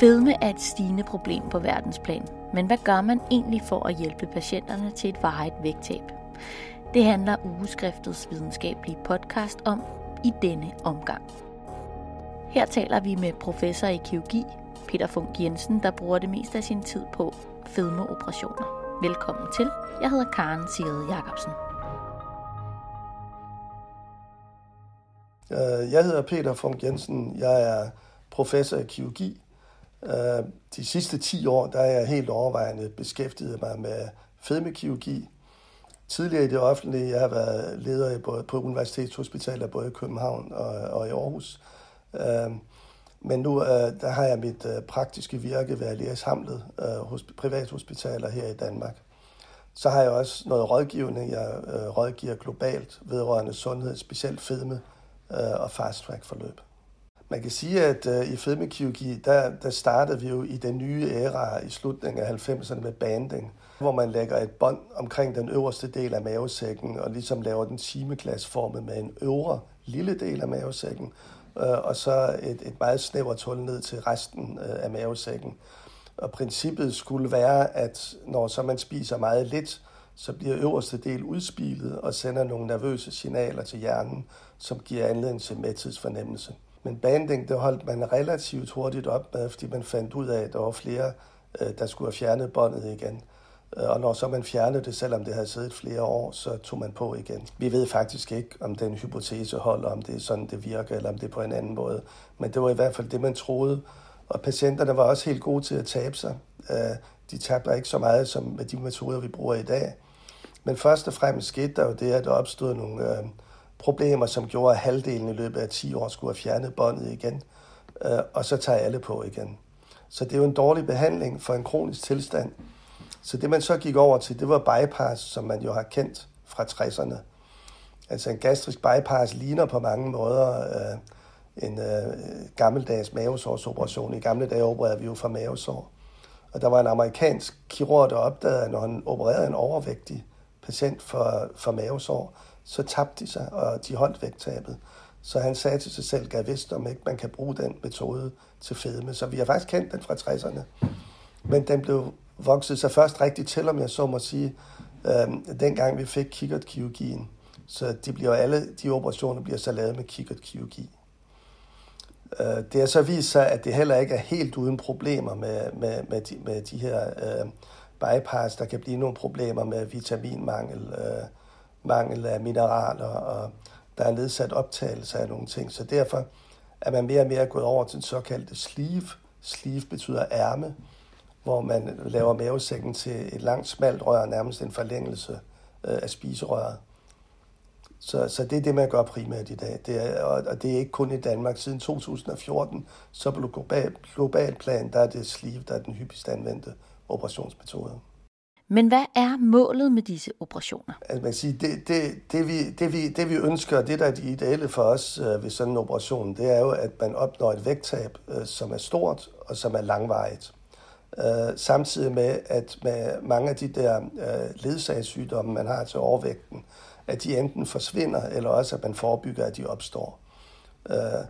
Fedme er et stigende problem på verdensplan, men hvad gør man egentlig for at hjælpe patienterne til et varigt vægttab? Det handler ugeskriftets videnskabelige podcast om i denne omgang. Her taler vi med professor i kirurgi, Peter Funk Jensen, der bruger det meste af sin tid på fedmeoperationer. Velkommen til. Jeg hedder Karen Sigrid Jacobsen. Øh, jeg hedder Peter Funk Jensen. Jeg er professor i kirurgi. Øh, de sidste 10 år der er jeg helt overvejende beskæftiget mig med fedmekirurgi. Tidligere i det offentlige, jeg har været leder både på universitetshospitaler både i København og, og i Aarhus. Øh, men nu øh, der har jeg mit øh, praktiske virke ved Alias Hamlet hos privathospitaler her i Danmark. Så har jeg også noget rådgivning. Jeg rådgiver globalt vedrørende sundhed, specielt fedme og fast track forløb. Man kan sige, at øh, i fedmekirurgi, der, der startede vi jo i den nye æra i slutningen af 90'erne med banding, hvor man lægger et bånd omkring den øverste del af mavesækken og ligesom laver den timeglasformet med en øvre lille del af mavesækken, øh, og så et, et meget snævert hul ned til resten øh, af mavesækken. Og princippet skulle være, at når så man spiser meget lidt, så bliver øverste del udspilet og sender nogle nervøse signaler til hjernen, som giver anledning til mæthedsfornemmelse. Men banding, det holdt man relativt hurtigt op med, fordi man fandt ud af, at der var flere, øh, der skulle have fjernet båndet igen. Øh, og når så man fjernede det, selvom det havde siddet flere år, så tog man på igen. Vi ved faktisk ikke, om den hypotese holder, om det er sådan, det virker, eller om det er på en anden måde. Men det var i hvert fald det, man troede. Og patienterne var også helt gode til at tabe sig. Øh, de tabte ikke så meget som med de metoder, vi bruger i dag. Men først og fremmest skete der jo det, at der opstod nogle øh, problemer, som gjorde, at halvdelen i løbet af 10 år skulle have fjernet båndet igen, øh, og så tager alle på igen. Så det er jo en dårlig behandling for en kronisk tilstand. Så det man så gik over til, det var bypass, som man jo har kendt fra 60'erne. Altså en gastrisk bypass ligner på mange måder øh, en øh, gammeldags mavesårsoperation. I gamle dage opererede vi jo for mavesår. Og der var en amerikansk kirurg, der opdagede, at når han opererede en overvægtig patient for, for mavesår, så tabte de sig, og de holdt vægttabet. Så han sagde til sig selv, gav vidst om ikke man kan bruge den metode til fedme. Så vi har faktisk kendt den fra 60'erne. Men den blev vokset sig først rigtig til, om jeg så må sige, øh, dengang vi fik kikkertkirurgien. Så de, bliver alle, de operationer bliver så lavet med kikkertkirurgi. Øh, det har så vist sig, at det heller ikke er helt uden problemer med, med, med, de, med de her øh, bypass. Der kan blive nogle problemer med vitaminmangel, øh, mangel af mineraler, og der er nedsat optagelse af nogle ting. Så derfor er man mere og mere gået over til den såkaldte sleeve. Sleeve betyder ærme, hvor man laver mavesækken til et langt, smalt rør, nærmest en forlængelse øh, af spiserøret. Så, så det er det, man gør primært i dag. Det er, og, og det er ikke kun i Danmark. Siden 2014, så på global, global plan, der er det sleeve, der er den hyppigst anvendte operationsmetode. Men hvad er målet med disse operationer? Altså, man kan sige, det, det, det, vi, det, vi, det vi ønsker, det der er det ideelle for os øh, ved sådan en operation, det er jo, at man opnår et vægttab, øh, som er stort og som er langvarigt. Øh, samtidig med, at med mange af de der øh, ledsagssygdomme, man har til overvægten, at de enten forsvinder, eller også at man forebygger, at de opstår. Øh,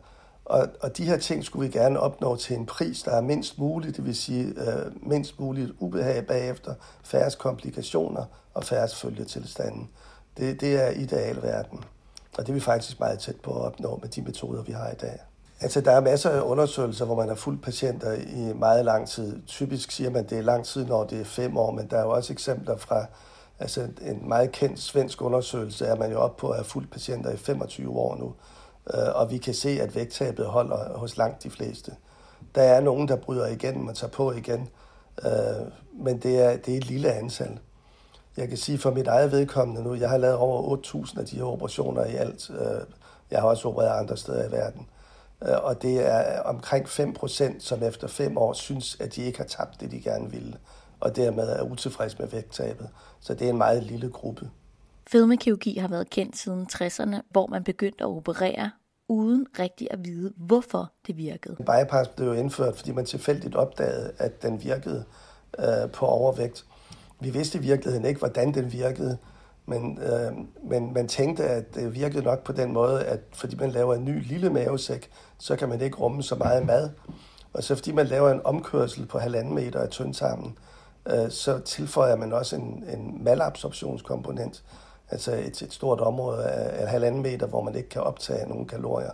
og, og de her ting skulle vi gerne opnå til en pris, der er mindst muligt, det vil sige øh, mindst muligt ubehag bagefter, færre komplikationer og færre følgetilstanden. Det, det er idealverden, og det er vi faktisk meget tæt på at opnå med de metoder, vi har i dag. Altså, der er masser af undersøgelser, hvor man har fulgt patienter i meget lang tid. Typisk siger man, at det er lang tid, når det er fem år, men der er jo også eksempler fra altså en meget kendt svensk undersøgelse, er man jo op på at have fulgt patienter i 25 år nu Øh, og vi kan se, at vægttabet holder hos langt de fleste. Der er nogen, der bryder igennem og tager på igen, øh, men det er, det er et lille antal. Jeg kan sige for mit eget vedkommende nu, jeg har lavet over 8.000 af de her operationer i alt. Øh, jeg har også opereret andre steder i verden. Og det er omkring 5%, som efter 5 år synes, at de ikke har tabt det, de gerne ville, og dermed er utilfreds med vægttabet. Så det er en meget lille gruppe. Fedmekirurgi har været kendt siden 60'erne, hvor man begyndte at operere uden rigtig at vide, hvorfor det virkede. Bypass blev jo indført, fordi man tilfældigt opdagede, at den virkede øh, på overvægt. Vi vidste i virkeligheden ikke, hvordan den virkede, men, øh, men man tænkte, at det virkede nok på den måde, at fordi man laver en ny lille mavesæk, så kan man ikke rumme så meget mad. Og så fordi man laver en omkørsel på halvanden meter af tyndtarmen, øh, så tilføjer man også en, en malabsorptionskomponent, altså et, et stort område af, af halvanden meter, hvor man ikke kan optage nogen kalorier.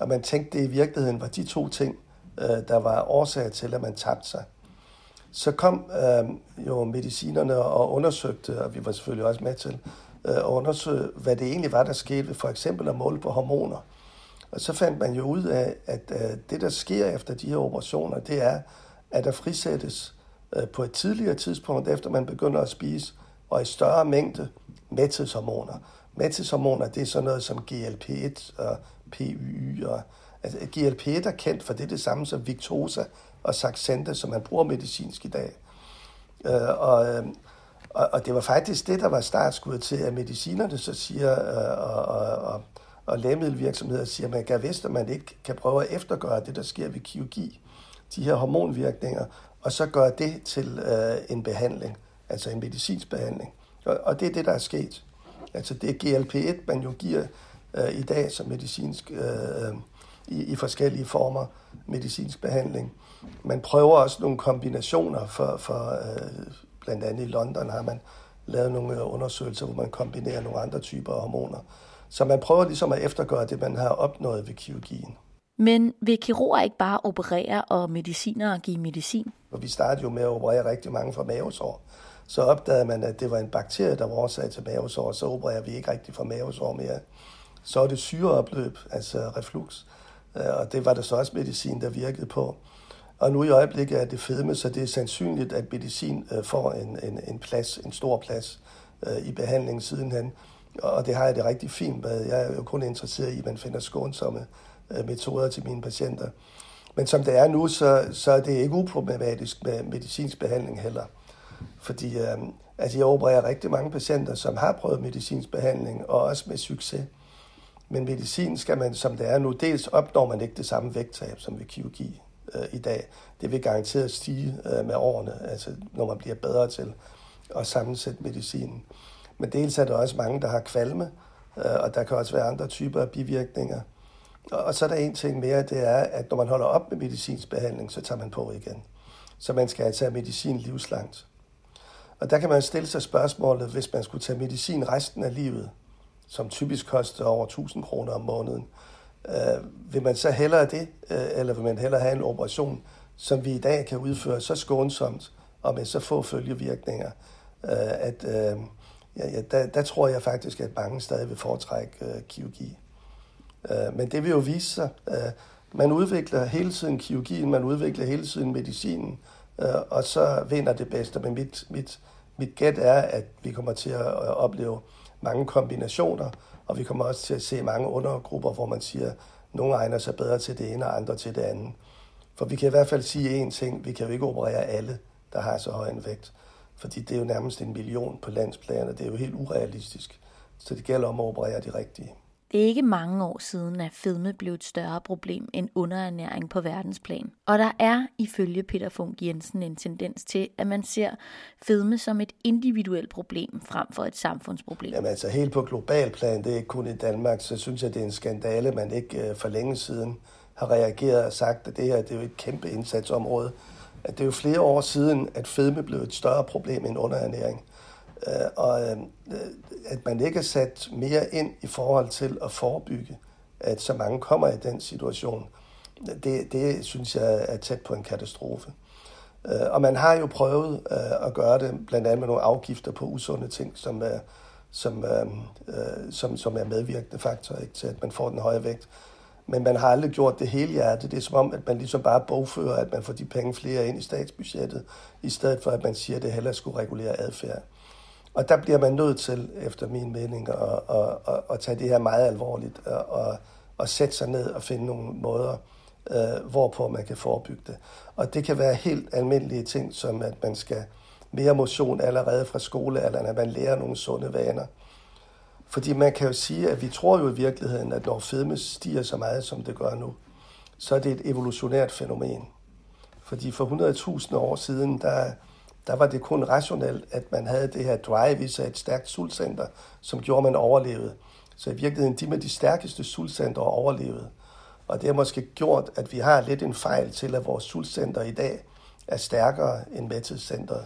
Og man tænkte, det i virkeligheden var de to ting, øh, der var årsag til, at man tabte sig. Så kom øh, jo medicinerne og undersøgte, og vi var selvfølgelig også med til, øh, at undersøge, hvad det egentlig var, der skete ved for eksempel at måle på hormoner. Og så fandt man jo ud af, at øh, det, der sker efter de her operationer, det er, at der frisættes øh, på et tidligere tidspunkt, efter man begynder at spise, og i større mængde mæthedshormoner. Mæthedshormoner, det er sådan noget som GLP-1 og PYY. Og, altså, GLP-1 er kendt for det, er det samme som Victoza og Saxenda, som man bruger medicinsk i dag. Øh, og, øh, og, og det var faktisk det, der var startskuddet til, at medicinerne så siger, øh, og, og, og, og lægemiddelvirksomheder siger, at man kan vidste, at man ikke kan prøve at eftergøre det, der sker ved kirurgi, de her hormonvirkninger, og så gøre det til øh, en behandling, altså en medicinsk behandling. Og, og det er det, der er sket. Altså det er GLP-1, man jo giver øh, i dag som medicinsk, øh, i, i forskellige former medicinsk behandling. Man prøver også nogle kombinationer for, for øh, blandt andet i London har man lavet nogle øh, undersøgelser, hvor man kombinerer nogle andre typer hormoner. Så man prøver ligesom at eftergøre det, man har opnået ved kirurgien. Men vil kirurger ikke bare operere og mediciner og give medicin? Og vi startede jo med at operere rigtig mange for mavesår. Så opdagede man, at det var en bakterie, der var årsag til mavesår, så opererer vi ikke rigtig for mavesår mere. Så er det syreopløb, altså reflux, øh, og det var der så også medicin, der virkede på. Og nu i øjeblikket er det fedme, så det er sandsynligt, at medicin øh, får en, en, en plads, en stor plads øh, i behandlingen sidenhen. Og det har jeg det rigtig fint med. Jeg er jo kun interesseret i, at man finder skånsomme metoder til mine patienter. Men som det er nu, så, så er det ikke uproblematisk med medicinsk behandling heller. Fordi øh, altså jeg opererer rigtig mange patienter, som har prøvet medicinsk behandling, og også med succes. Men medicin skal man, som det er nu, dels opnår man ikke det samme vægttab som ved kirurgi øh, i dag. Det vil garanteret stige øh, med årene, altså når man bliver bedre til at sammensætte medicinen. Men dels er der også mange, der har kvalme, øh, og der kan også være andre typer af bivirkninger. Og, og så er der en ting mere, det er, at når man holder op med medicinsk behandling, så tager man på igen. Så man skal altså tage medicin livslangt. Og der kan man stille sig spørgsmålet, hvis man skulle tage medicin resten af livet, som typisk koster over 1000 kroner om måneden, Øh, vil man så hellere det, øh, eller vil man hellere have en operation, som vi i dag kan udføre så skånsomt og med så få følgevirkninger, øh, at øh, ja, ja, der, der tror jeg faktisk, at mange stadig vil foretrække øh, kirurgi. Øh, men det vil jo vise sig. Øh, man udvikler hele tiden kirurgien, man udvikler hele tiden medicinen, øh, og så vinder det bedste. Men mit, mit, mit gæt er, at vi kommer til at opleve mange kombinationer, og vi kommer også til at se mange undergrupper, hvor man siger, at nogle egner sig bedre til det ene, og andre til det andet. For vi kan i hvert fald sige én ting, vi kan jo ikke operere alle, der har så høj en vægt. Fordi det er jo nærmest en million på landsplan, og det er jo helt urealistisk. Så det gælder om at operere de rigtige. Det er ikke mange år siden, at fedme blev et større problem end underernæring på verdensplan. Og der er ifølge Peter Funk Jensen en tendens til, at man ser fedme som et individuelt problem frem for et samfundsproblem. Jamen altså helt på global plan, det er ikke kun i Danmark, så synes jeg, det er en skandale, man ikke øh, for længe siden har reageret og sagt, at det her det er jo et kæmpe indsatsområde. At det er jo flere år siden, at fedme blev et større problem end underernæring. Øh, og øh, at man ikke er sat mere ind i forhold til at forebygge, at så mange kommer i den situation, det, det synes jeg er tæt på en katastrofe. Øh, og man har jo prøvet øh, at gøre det, blandt andet med nogle afgifter på usunde ting, som er, som, øh, øh, som, som er medvirkende faktor ikke, til, at man får den høje vægt. Men man har aldrig gjort det hele hjertet. Det er som om, at man ligesom bare bogfører, at man får de penge flere ind i statsbudgettet, i stedet for at man siger, at det heller skulle regulere adfærd. Og der bliver man nødt til, efter min mening, at, at, at, at tage det her meget alvorligt og, og, sætte sig ned og finde nogle måder, øh, hvorpå man kan forebygge det. Og det kan være helt almindelige ting, som at man skal mere motion allerede fra skolealderen, at man lærer nogle sunde vaner. Fordi man kan jo sige, at vi tror jo i virkeligheden, at når fedme stiger så meget, som det gør nu, så er det et evolutionært fænomen. Fordi for 100.000 år siden, der der var det kun rationelt, at man havde det her drive i sig, et stærkt sultcenter, som gjorde, at man overlevede. Så i virkeligheden, de med de stærkeste sultcenter overlevede. Og det har måske gjort, at vi har lidt en fejl til, at vores sultcenter i dag er stærkere end mæthedscenteret.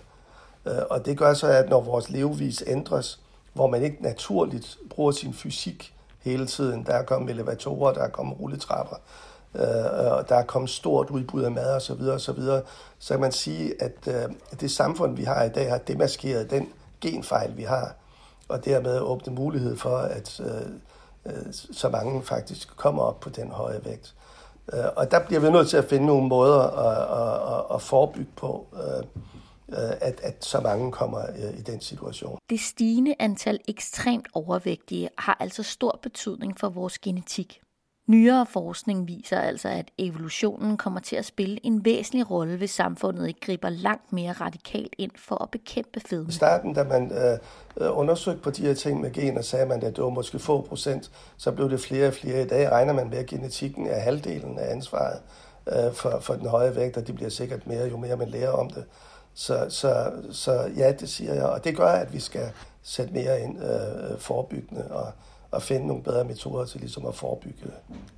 Øh, og det gør så, at når vores levevis ændres, hvor man ikke naturligt bruger sin fysik hele tiden, der er kommet elevatorer, der er kommet rulletrapper, øh, og der er kommet stort udbud af mad osv., så, så, videre, så kan man sige, at øh, det samfund, vi har i dag, har demaskeret den genfejl, vi har, og dermed åbne mulighed for, at øh, øh, så mange faktisk kommer op på den høje vægt. Øh, og der bliver vi nødt til at finde nogle måder at, at, at forebygge på. Øh, at, at så mange kommer i den situation. Det stigende antal ekstremt overvægtige har altså stor betydning for vores genetik. Nyere forskning viser altså, at evolutionen kommer til at spille en væsentlig rolle, hvis samfundet ikke griber langt mere radikalt ind for at bekæmpe fedme. I starten, da man øh, øh, undersøgte på de her ting med gener, sagde man, at det var måske få procent, så blev det flere og flere. I dag regner man med, at genetikken er halvdelen af ansvaret øh, for, for den høje vægt, og det bliver sikkert mere, jo mere man lærer om det. Så, så, så ja, det siger jeg. Og det gør, at vi skal sætte mere ind øh, øh forebyggende og, at finde nogle bedre metoder til ligesom at forebygge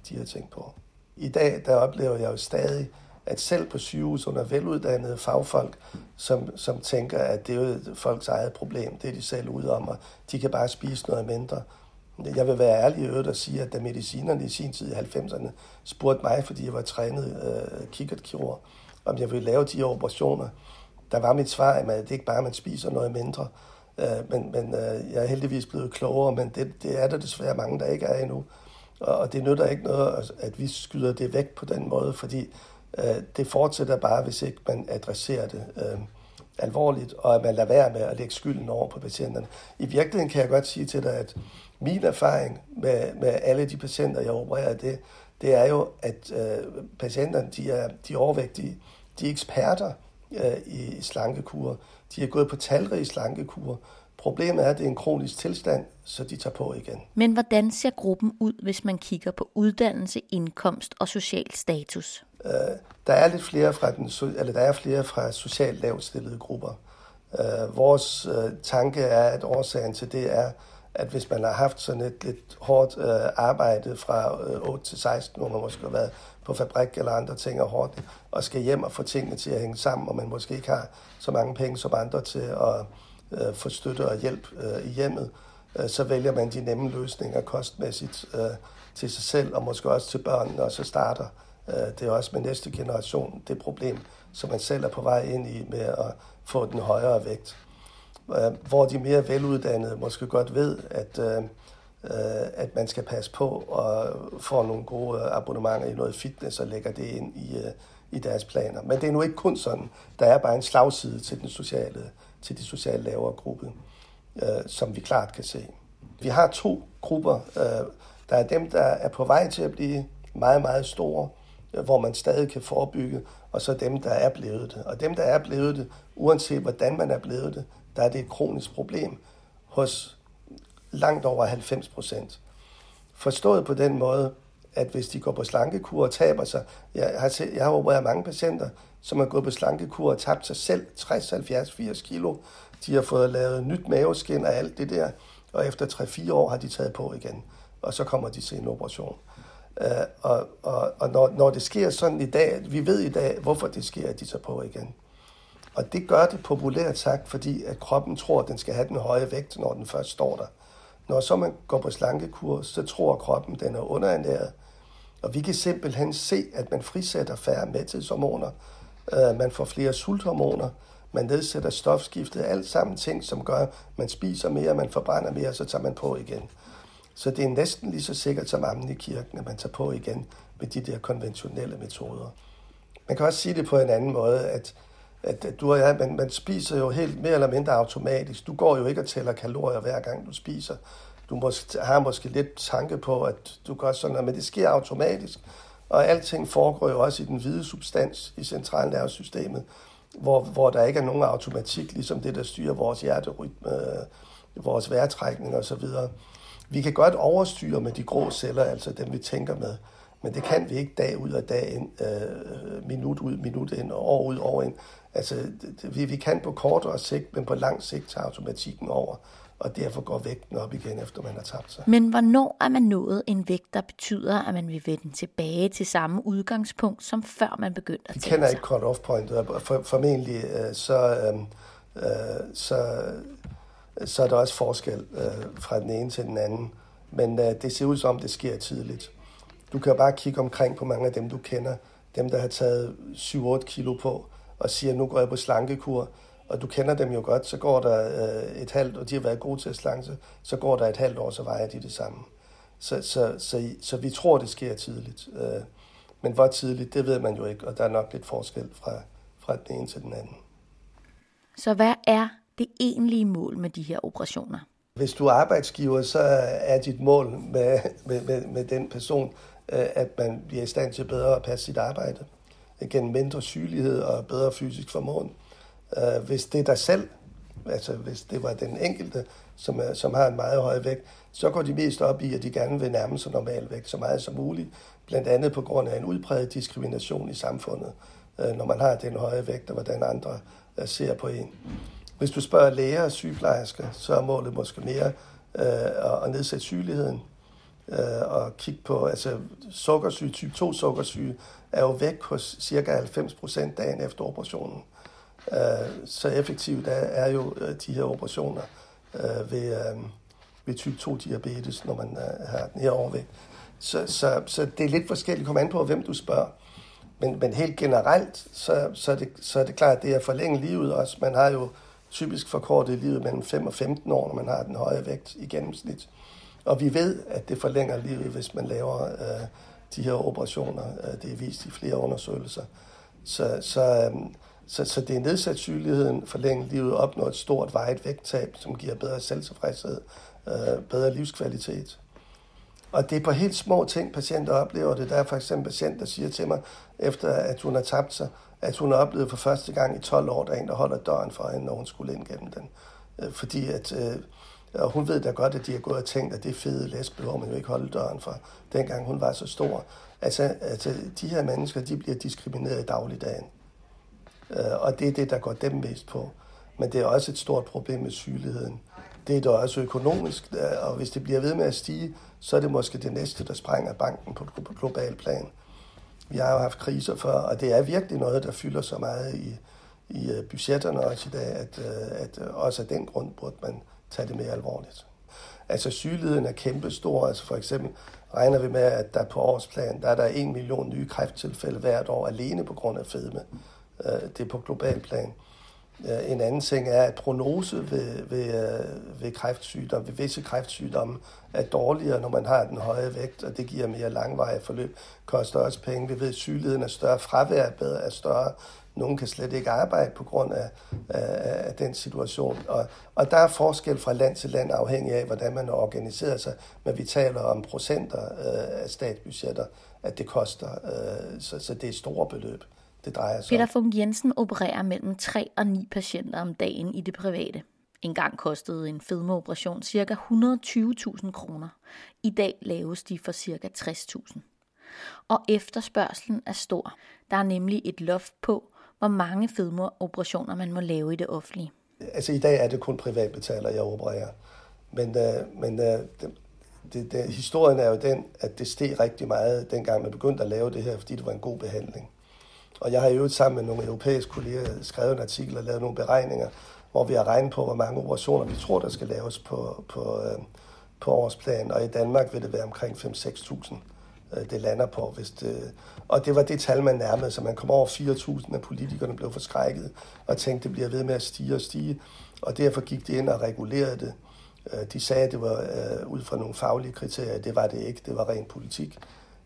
de her ting på. I dag, der oplever jeg jo stadig, at selv på sygehus under veluddannede fagfolk, som, som tænker, at det er jo folks eget problem, det er de selv ude om, og de kan bare spise noget mindre. Jeg vil være ærlig i øvrigt og sige, at da medicinerne i sin tid i 90'erne spurgte mig, fordi jeg var trænet øh, kikkertkirurg, om jeg ville lave de her operationer, der var mit svar, at det ikke bare, at man spiser noget mindre, øh, men, men øh, jeg er heldigvis blevet klogere, men det, det er der desværre mange, der ikke er endnu. Og, og det nytter ikke noget, at vi skyder det væk på den måde, fordi øh, det fortsætter bare, hvis ikke man adresserer det øh, alvorligt, og at man lader være med at lægge skylden over på patienterne. I virkeligheden kan jeg godt sige til dig, at min erfaring med, med alle de patienter, jeg opererer det, det er jo, at øh, patienterne, de er, de er overvægtige, de er eksperter, øh, i slankekur. De er gået på talrige slankekur. Problemet er, at det er en kronisk tilstand, så de tager på igen. Men hvordan ser gruppen ud, hvis man kigger på uddannelse, indkomst og social status? Øh, der er lidt flere fra den, eller der er flere fra socialt lavt stillede grupper. Øh, vores øh, tanke er, at årsagen til det er, at hvis man har haft sådan et lidt hårdt øh, arbejde fra øh, 8 til 16, hvor man måske har været på fabrik eller andre ting og hårdt, og skal hjem og få tingene til at hænge sammen, og man måske ikke har så mange penge som andre til at øh, få støtte og hjælp øh, i hjemmet, øh, så vælger man de nemme løsninger kostmæssigt øh, til sig selv, og måske også til børnene, og så starter øh, det er også med næste generation det problem, som man selv er på vej ind i med at få den højere vægt. Øh, hvor de mere veluddannede måske godt ved, at, øh, øh, at man skal passe på og få nogle gode abonnementer i noget fitness og lægger det ind i, i deres planer. Men det er nu ikke kun sådan. Der er bare en slagside til den sociale, til de sociale lavere gruppe, som vi klart kan se. Vi har to grupper. Der er dem, der er på vej til at blive meget, meget store, hvor man stadig kan forebygge, og så dem, der er blevet det. Og dem, der er blevet det, uanset hvordan man er blevet det, der er det et kronisk problem hos langt over 90 procent. Forstået på den måde, at hvis de går på slankekur og taber sig, jeg har, set, jeg har opereret mange patienter, som har gået på slankekur og tabt sig selv 60, 70, 80 kilo. De har fået lavet nyt maveskin og alt det der, og efter 3-4 år har de taget på igen, og så kommer de til en operation. Øh, og og, og når, når det sker sådan i dag, vi ved i dag, hvorfor det sker, at de tager på igen. Og det gør det populært sagt, fordi at kroppen tror, at den skal have den høje vægt, når den først står der. Når så man går på slankekur, så tror kroppen, at den er underernæret. Og vi kan simpelthen se, at man frisætter færre mæthedshormoner, øh, man får flere sulthormoner, man nedsætter stofskiftet, alt sammen ting, som gør, at man spiser mere, man forbrænder mere, så tager man på igen. Så det er næsten lige så sikkert som ammen i kirken, at man tager på igen med de der konventionelle metoder. Man kan også sige det på en anden måde, at at, at du og jeg, man, man spiser jo helt mere eller mindre automatisk. Du går jo ikke og tæller kalorier hver gang du spiser. Du måske, har måske lidt tanke på, at du gør sådan noget, men det sker automatisk. Og alting foregår jo også i den hvide substans i centralnervesystemet, hvor, hvor der ikke er nogen automatik, ligesom det, der styrer vores hjerterytme, øh, vores vejrtrækning osv. Vi kan godt overstyre med de grå celler, altså dem, vi tænker med. Men det kan vi ikke dag ud og dag ind, øh, minut ud, minut ind, år ud, år ind. Altså, det, vi, vi kan på kortere sigt, men på lang sigt tager automatikken over. og derfor går vægten op igen, efter man har tabt sig. Men hvornår er man nået en vægt, der betyder, at man vil vende tilbage til samme udgangspunkt, som før man begyndte at Vi tabe kender sig? ikke cut-off point, og for, formentlig øh, så, øh, øh, så, så er der også forskel øh, fra den ene til den anden. Men øh, det ser ud som, det sker tidligt. Du kan jo bare kigge omkring på mange af dem, du kender. Dem, der har taget 7-8 kilo på og siger, nu går jeg på slankekur. Og du kender dem jo godt, så går der øh, et halvt, og de har været gode til at slanke så går der et halvt år, så vejer de det samme. Så, så, så, så vi tror, det sker tidligt. Øh, men hvor tidligt, det ved man jo ikke, og der er nok lidt forskel fra, fra den ene til den anden. Så hvad er det egentlige mål med de her operationer? Hvis du er arbejdsgiver, så er dit mål med, med, med, med den person, øh, at man bliver i stand til bedre at passe sit arbejde. Gennem mindre sygelighed og bedre fysisk formåen. Øh, hvis det er dig selv, altså hvis det var den enkelte, som, er, som har en meget høj vægt, så går de mest op i, at de gerne vil nærme sig normal vægt så meget som muligt. Blandt andet på grund af en udbredt diskrimination i samfundet, øh, når man har den høje vægt, og hvordan andre ser på en. Hvis du spørger læger og sygeplejersker, så er målet måske mere øh, at nedsætte sygeligheden øh, og kigge på, altså sukkersyge, type 2 sukkersyge, er jo væk hos cirka 90 procent dagen efter operationen. Øh, så effektivt er, er jo øh, de her operationer øh, ved, øh, ved type 2 diabetes, når man øh, har den her overvægt. Så, så, så det er lidt forskelligt, kom an på, hvem du spørger. Men, men helt generelt, så, så, er det, så er det klart, at det er at forlænge livet også. Man har jo typisk forkortet livet mellem 5 og 15 år, når man har den høje vægt i gennemsnit. Og vi ved, at det forlænger livet, hvis man laver øh, de her operationer. Øh, det er vist i flere undersøgelser. Så, så, øh, så, så det er nedsat sygeligheden, forlænge livet, opnå et stort vejet vægttab, som giver bedre selvtilfredshed, øh, bedre livskvalitet. Og det er på helt små ting, patienter oplever det. Der er for eksempel en patient, der siger til mig, efter at hun har tabt sig, at hun oplevede for første gang i 12 år, der er en, der holder døren for hende, når hun skulle ind gennem den. Øh, Fordi at, øh, og hun ved da godt, at de har gået og tænkt, at det fede lesbe, hvor man jo ikke holde døren for, dengang hun var så stor. Altså, altså de her mennesker, de bliver diskrimineret i dagligdagen. Øh, Og det er det, der går dem mest på. Men det er også et stort problem med sygeligheden. Det er da også økonomisk, øh, og hvis det bliver ved med at stige, så er det måske det næste, der sprænger banken på på global plan. Vi har jo haft kriser før, og det er virkelig noget, der fylder så meget i, i øh, budgetterne også i dag, at, øh, at øh, også af den grund burde man tage det mere alvorligt. Altså sygeligheden er kæmpestor. Altså for eksempel regner vi med, at der på årsplan, der er der en million nye kræfttilfælde hvert år alene på grund af fedme. Det er på global plan. Øh, en anden ting er, at prognose ved, ved, øh, ved kræftsygdomme, ved visse kræftsygdomme, er dårligere, når man har den høje vægt, og det giver mere langvarige forløb, koster også penge. Vi ved, at sygeligheden er større, fravær er bedre, er større. Nogen kan slet ikke arbejde på grund af, af, af den situation. Og, og der er forskel fra land til land, afhængig af, hvordan man har organiseret sig. Men vi taler om procenter øh, af statsbudgetter, at det koster. Øh, så, så det er store beløb, det drejer sig. Peter Funk Jensen opererer mellem 3 og 9 patienter om dagen i det private. En gang kostede en fedmeoperation ca. 120.000 kroner. I dag laves de for ca. 60.000. Og efterspørgselen er stor. Der er nemlig et loft på, hvor mange fedmeoperationer man må lave i det offentlige. Altså i dag er det kun privatbetaler, jeg opererer. Men, øh, men øh, det, det, det, historien er jo den, at det steg rigtig meget, dengang man begyndte at lave det her, fordi det var en god behandling. Og jeg har jo sammen med nogle europæiske kolleger skrevet en artikel og lavet nogle beregninger, hvor vi har regnet på, hvor mange operationer vi tror, der skal laves på, på, øh, på årsplan. Og i Danmark vil det være omkring 5-6.000, øh, det lander på. Hvis det, og det var det tal, man nærmede, så man kom over 4.000, og politikerne blev forskrækket og tænkte, det bliver ved med at stige og stige. Og derfor gik de ind og regulerede det. Øh, de sagde, at det var øh, ud fra nogle faglige kriterier. Det var det ikke. Det var ren politik.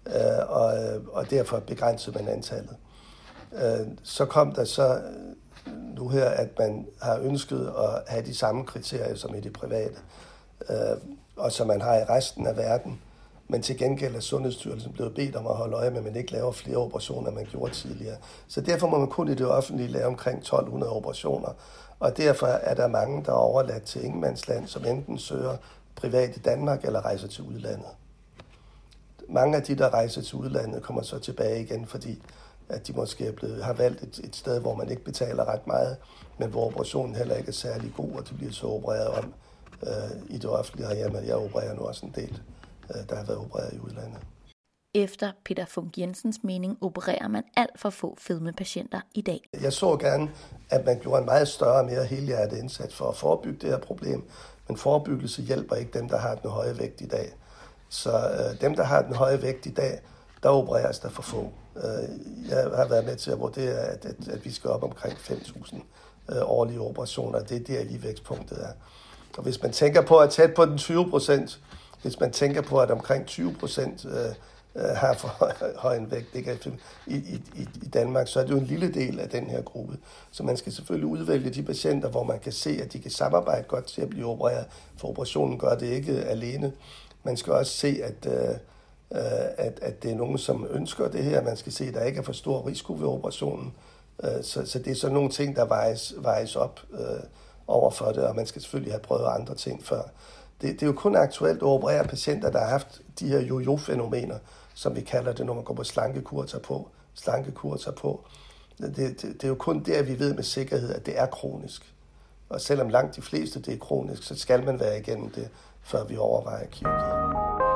Øh, Og, øh, og derfor begrænsede man antallet. Øh, Så kom der så øh, nu her, at man har ønsket at have de samme kriterier som i det private, øh, og som man har i resten af verden. Men til gengæld er Sundhedsstyrelsen blevet bedt om at holde øje med, at man ikke laver flere operationer, end man gjorde tidligere. Så derfor må man kun i det offentlige lave omkring 1200 operationer. Og derfor er der mange, der er overladt til ingenmandsland, som enten søger privat i Danmark eller rejser til udlandet. Mange af de, der rejser til udlandet, kommer så tilbage igen, fordi at de måske er blevet, har valgt et, et sted, hvor man ikke betaler ret meget, men hvor operationen heller ikke er særlig god, og de bliver så opereret om i det offentlige herhjemme. Jeg opererer nu også en del, der har været opereret i udlandet. Efter Peter Funk Jensens mening opererer man alt for få fedmepatienter i dag. Jeg så gerne, at man gjorde en meget større og mere helhjertet indsats for at forebygge det her problem. Men forebyggelse hjælper ikke dem, der har den høje vægt i dag. Så øh, dem, der har den høje vægt i dag, der opereres der for få. Øh, jeg har været med til at vurdere, at, at, at vi skal op omkring 5.000 øh, årlige operationer. Det er der lige vækstpunktet er. Og hvis man tænker på at tæt på den 20 procent, hvis man tænker på, at omkring 20 procent øh, øh, har for høj en vægt ikke? Altså, I, i, i Danmark, så er det jo en lille del af den her gruppe. Så man skal selvfølgelig udvælge de patienter, hvor man kan se, at de kan samarbejde godt til at blive opereret, for operationen gør det ikke alene. Man skal også se, at, øh, Øh, at, at det er nogen, som ønsker det her. Man skal se, at der ikke er for stor risiko ved operationen. Øh, så, så det er sådan nogle ting, der vejes, vejes op øh, over for det, og man skal selvfølgelig have prøvet andre ting før. Det, det er jo kun aktuelt at operere patienter, der har haft de her jojo-fænomener, som vi kalder det, når man går på slankekur, tager på, slankekur, tager på. Det, det, det er jo kun der, vi ved med sikkerhed, at det er kronisk. Og selvom langt de fleste det er kronisk, så skal man være igennem det, før vi overvejer kirurgi.